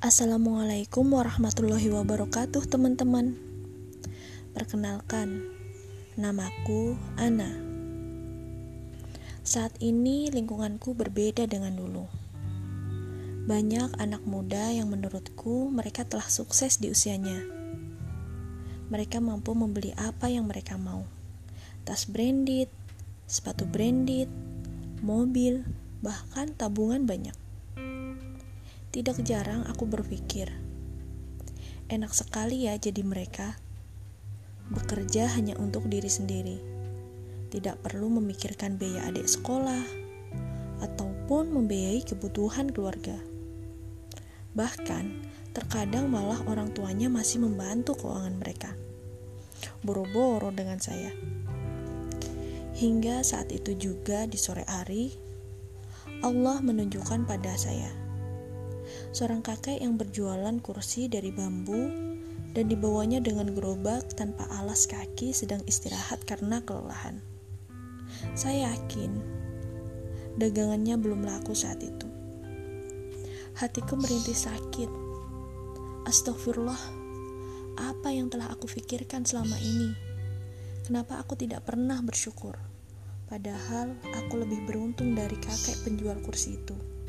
Assalamualaikum warahmatullahi wabarakatuh teman-teman. Perkenalkan, namaku Ana. Saat ini lingkunganku berbeda dengan dulu. Banyak anak muda yang menurutku mereka telah sukses di usianya. Mereka mampu membeli apa yang mereka mau. Tas branded, sepatu branded, mobil, bahkan tabungan banyak tidak jarang aku berpikir, enak sekali ya jadi mereka. Bekerja hanya untuk diri sendiri, tidak perlu memikirkan biaya adik sekolah ataupun membiayai kebutuhan keluarga. Bahkan, terkadang malah orang tuanya masih membantu keuangan mereka. Boro-boro dengan saya. Hingga saat itu juga di sore hari, Allah menunjukkan pada saya seorang kakek yang berjualan kursi dari bambu dan dibawanya dengan gerobak tanpa alas kaki sedang istirahat karena kelelahan. Saya yakin dagangannya belum laku saat itu. Hatiku merintih sakit. Astagfirullah, apa yang telah aku pikirkan selama ini? Kenapa aku tidak pernah bersyukur? Padahal aku lebih beruntung dari kakek penjual kursi itu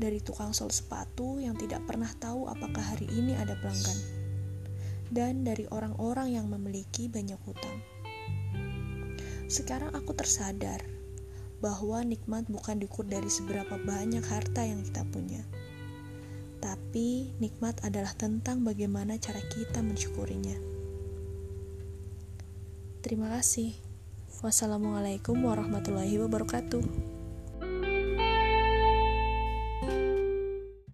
dari tukang sol sepatu yang tidak pernah tahu apakah hari ini ada pelanggan, dan dari orang-orang yang memiliki banyak hutang. Sekarang aku tersadar bahwa nikmat bukan diukur dari seberapa banyak harta yang kita punya, tapi nikmat adalah tentang bagaimana cara kita mensyukurinya. Terima kasih. Wassalamualaikum warahmatullahi wabarakatuh.